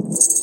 you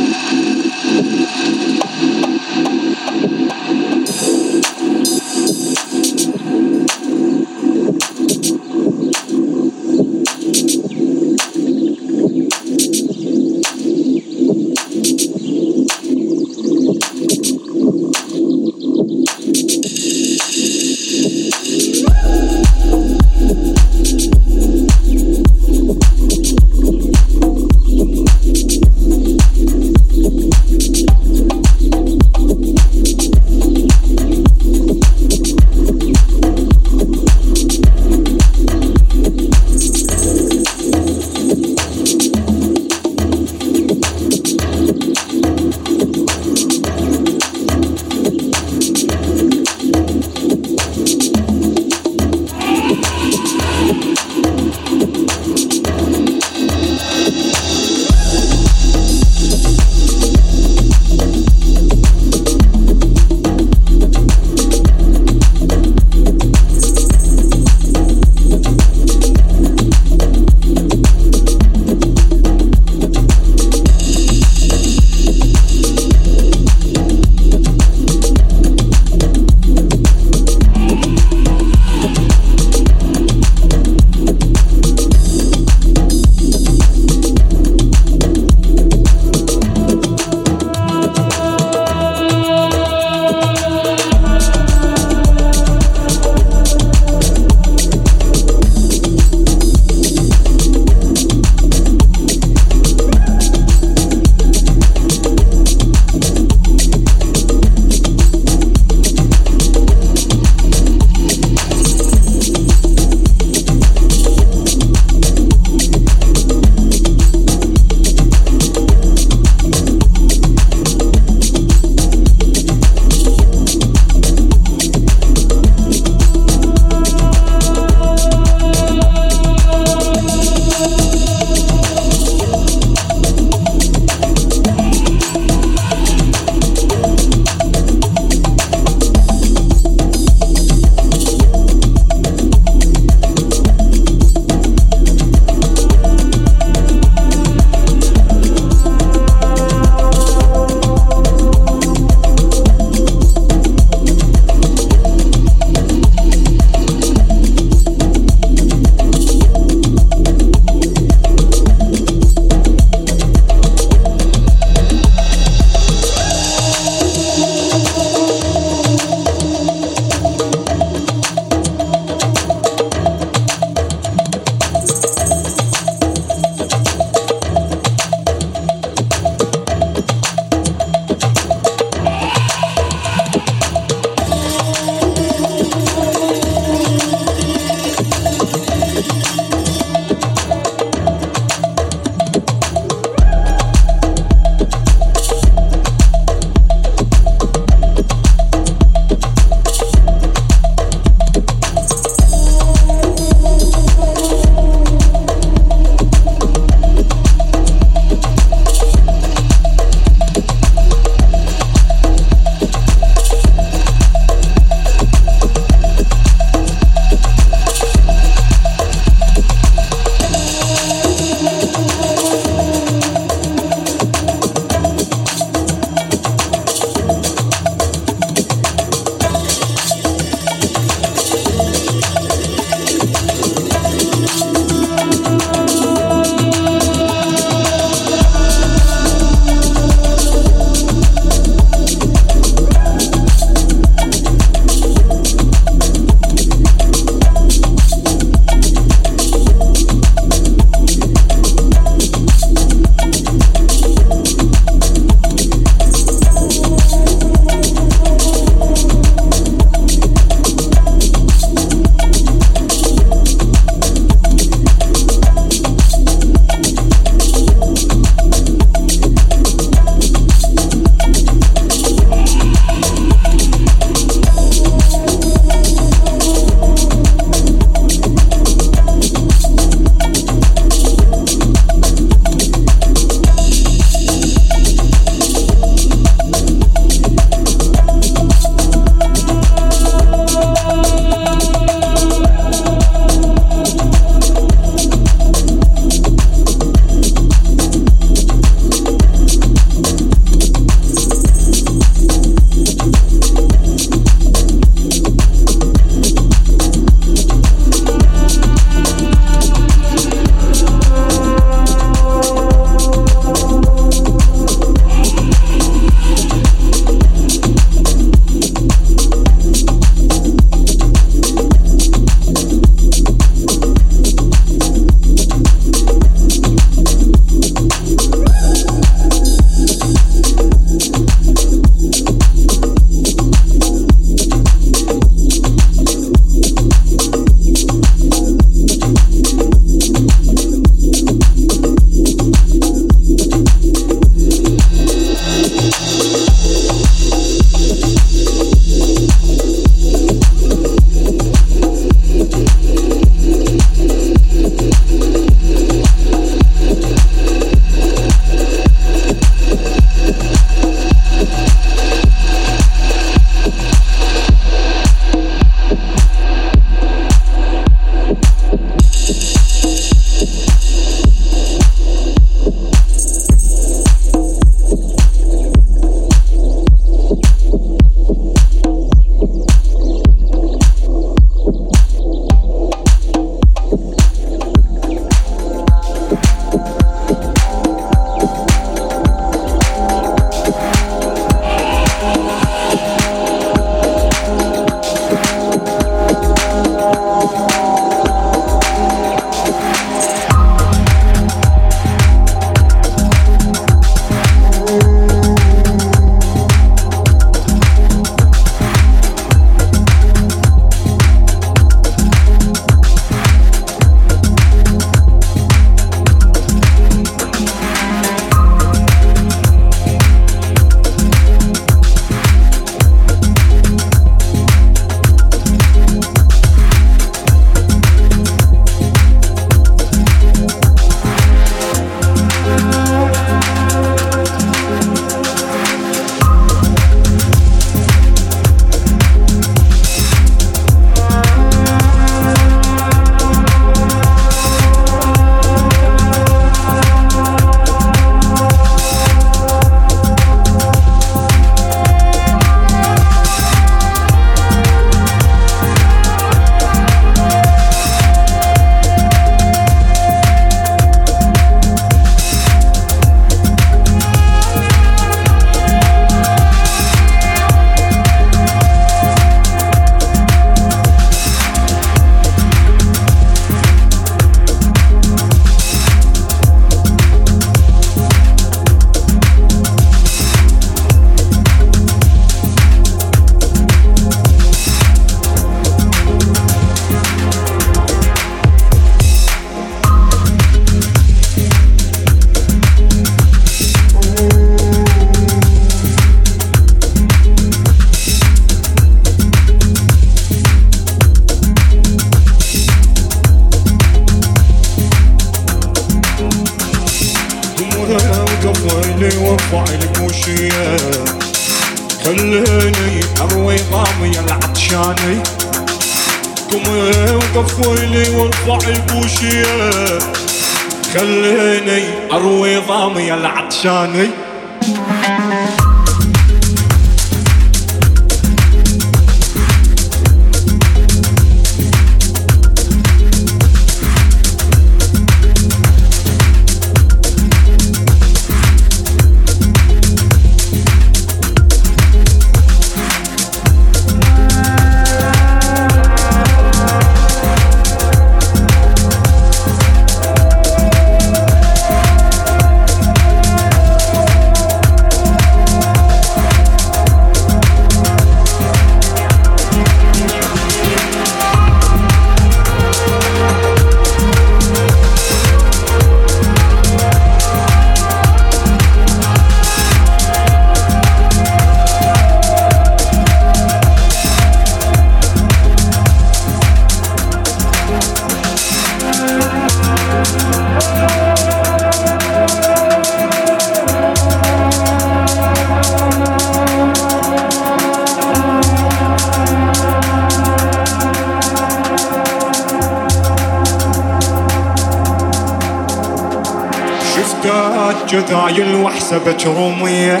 وحسبت رومية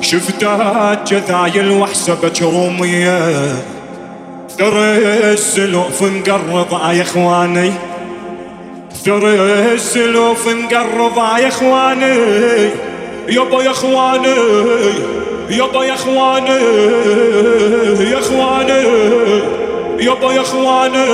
شفتات جذايل وحسبت رومية ثرى السلوف مقرض يا إخواني. ثرى السلوف مقرض يا إخواني. يابا يا إخواني. يابا يا إخواني. يا إخواني. يابا يا إخواني.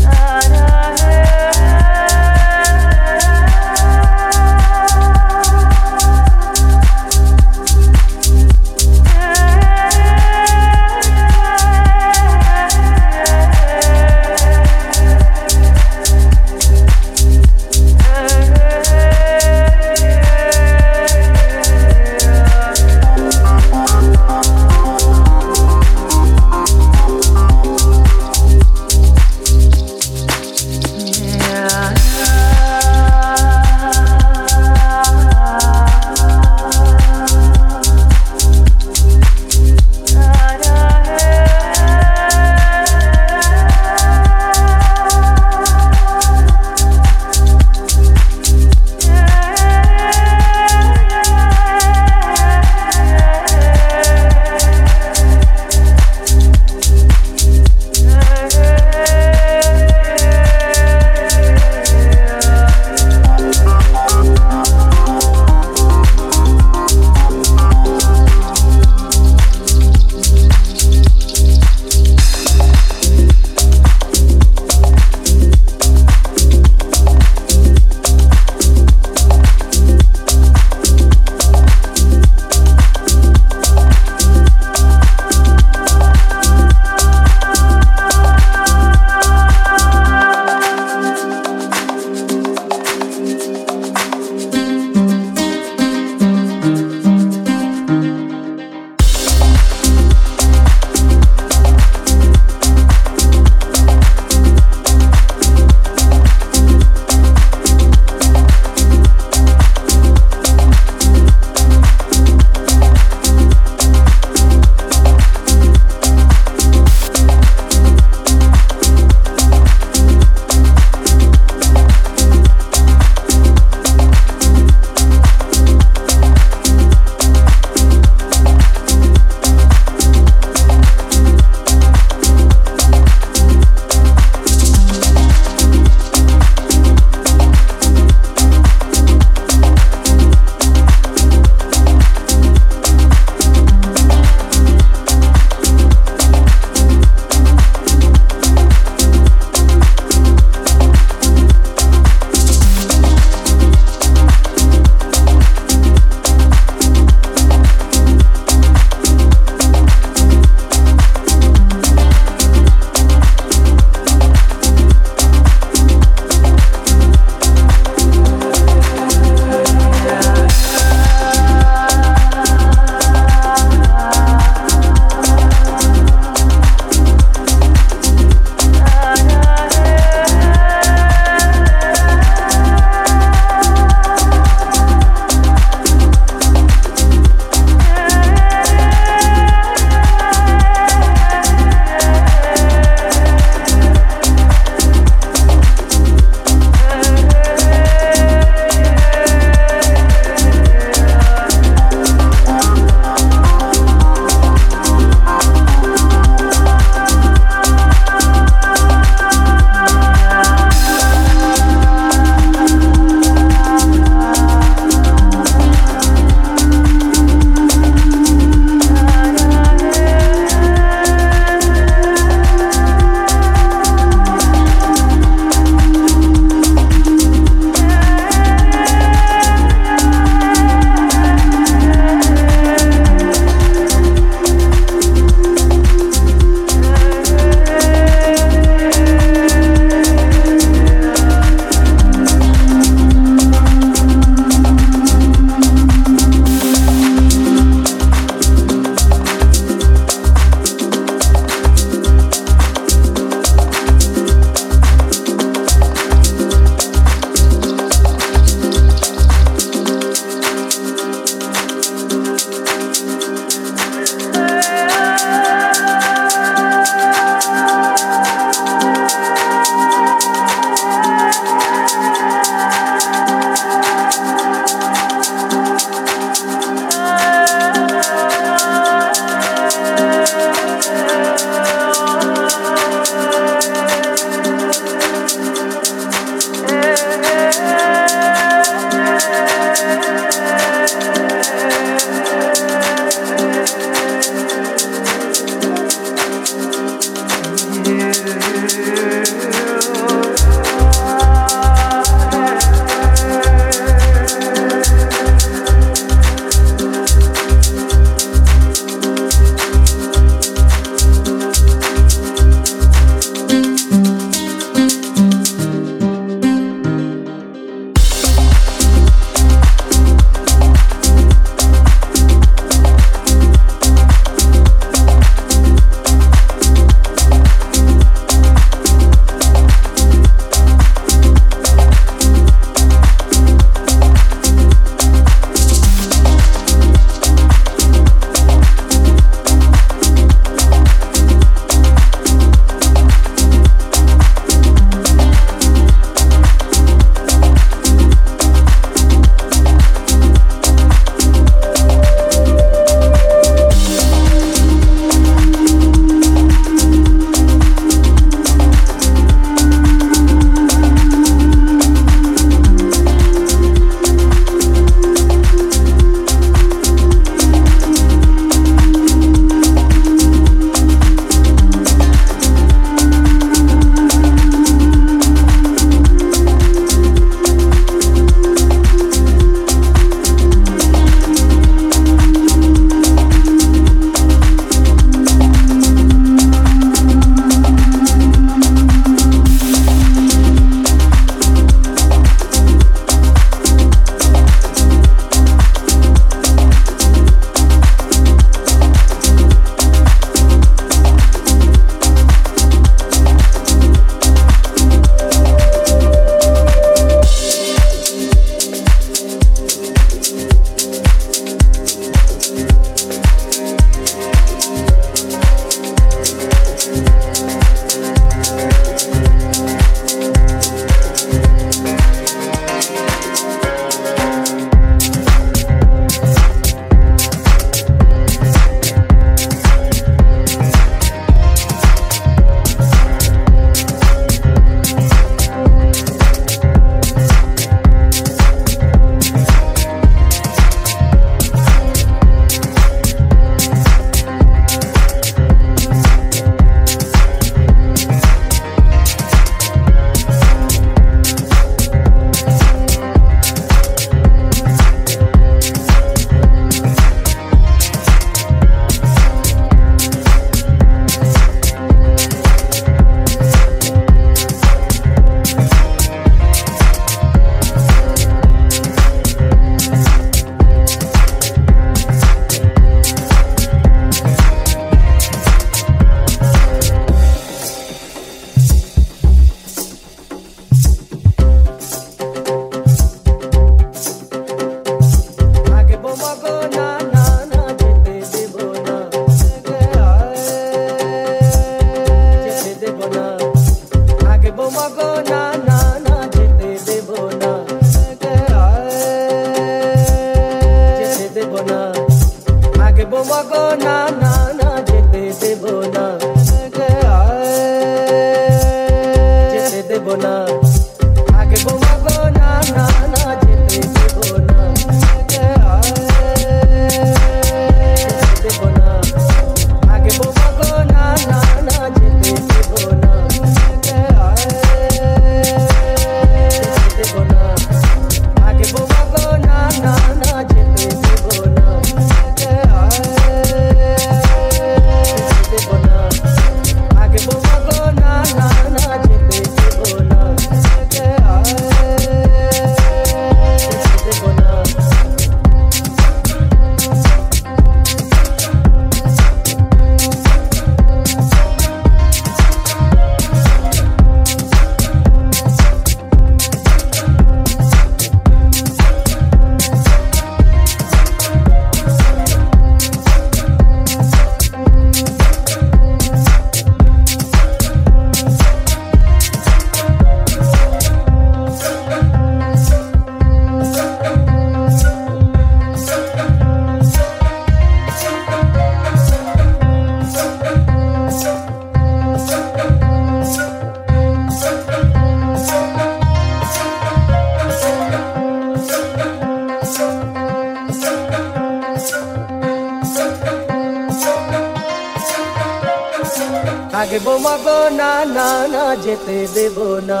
থাকব মাগো না না না, যেতে দেব না।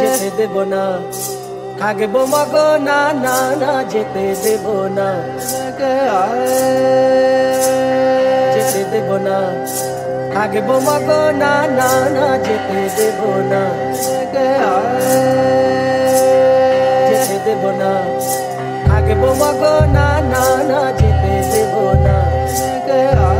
যেতে দেব না। থাকব মাগো না না না, যেতে দেব না। যেতে দেব না। থাকব মাগো না না না, যেতে দেব না। যেতে দেব না। থাকব মাগো না না না yeah.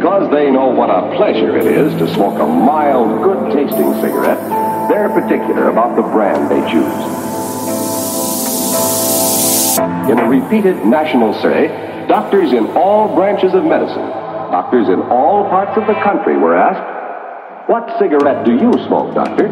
Because they know what a pleasure it is to smoke a mild, good-tasting cigarette, they're particular about the brand they choose. In a repeated national survey, doctors in all branches of medicine Doctors in all parts of the country were asked, What cigarette do you smoke, doctor?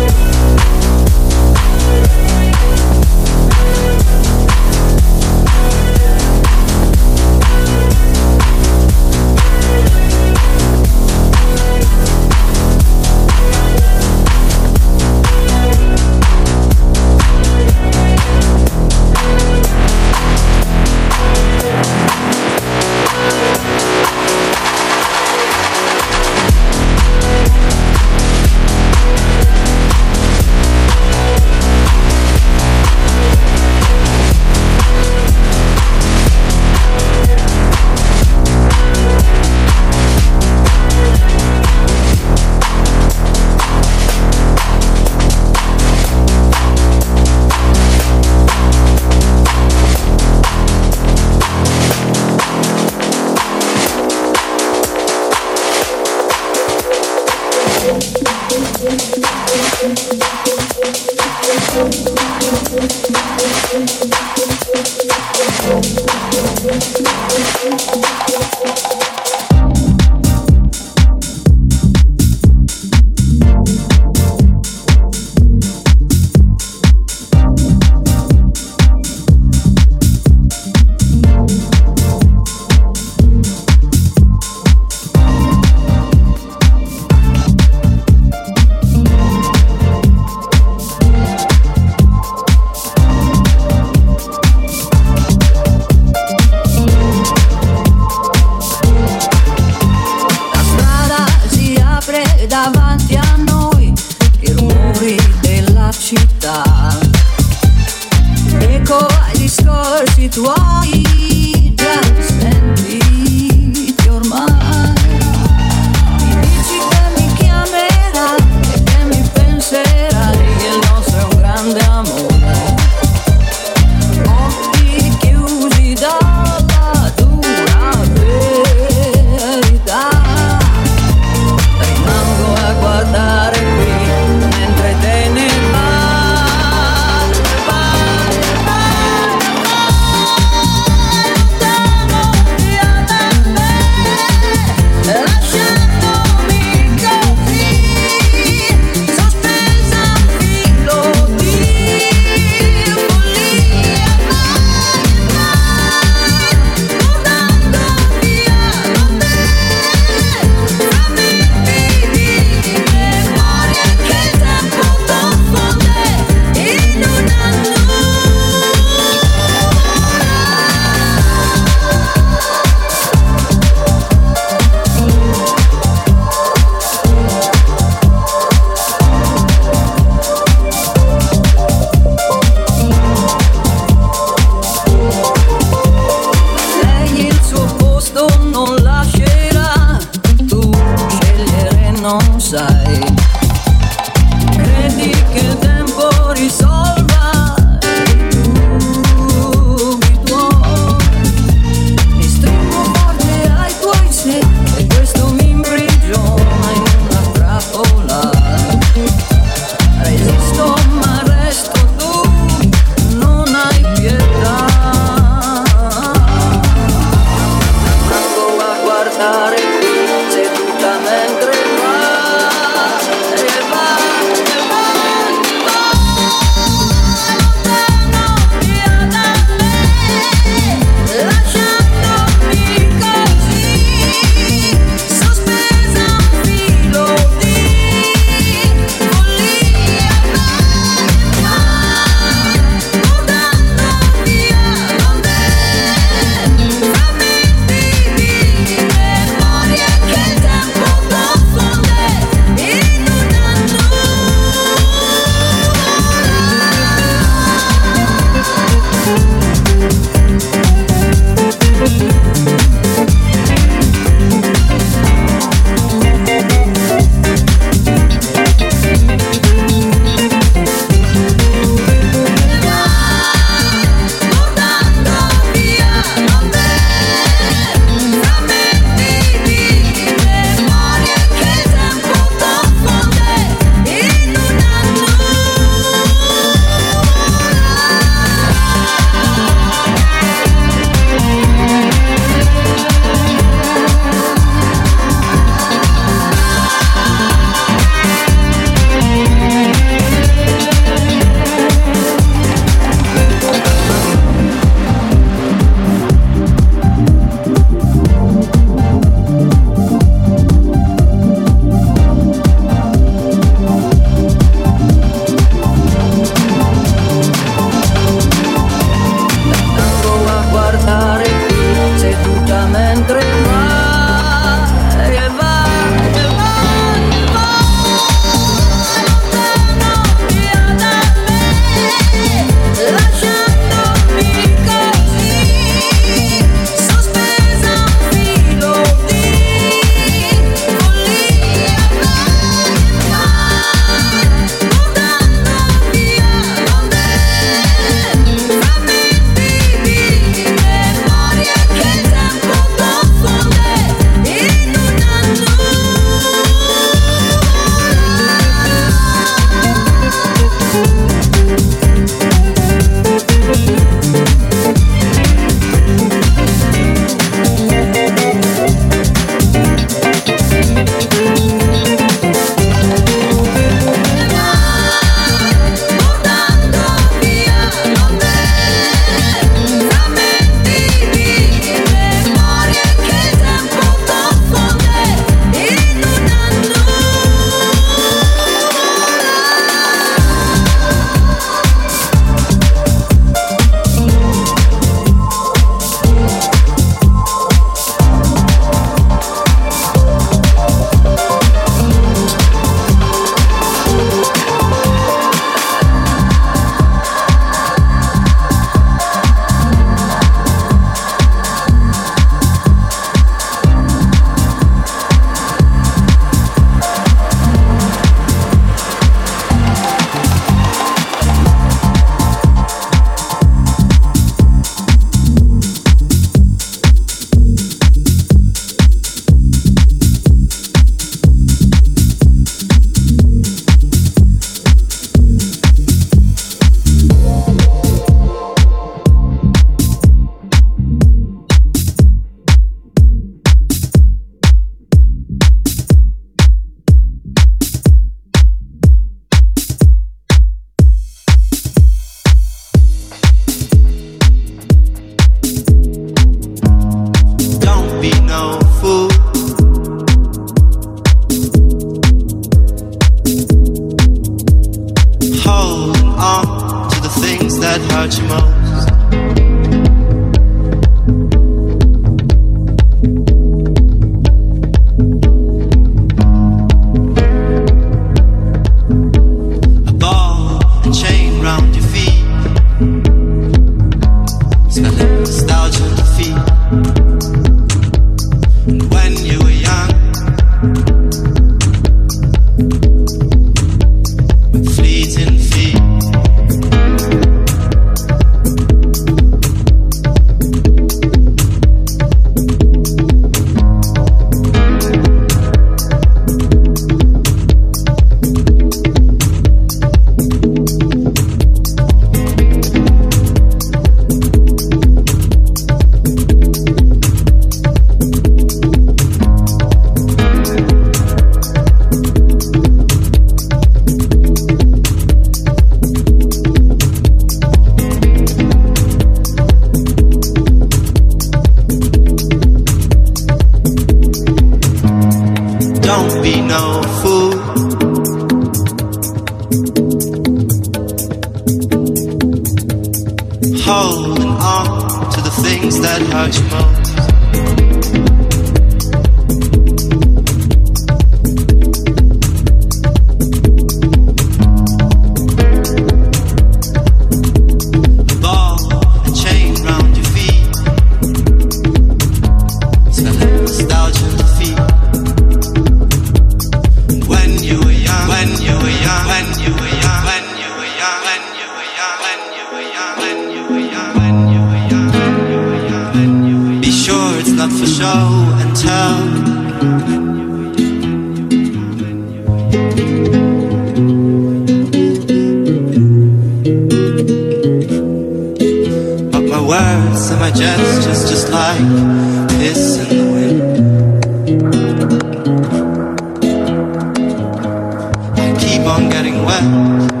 Keep on getting wet.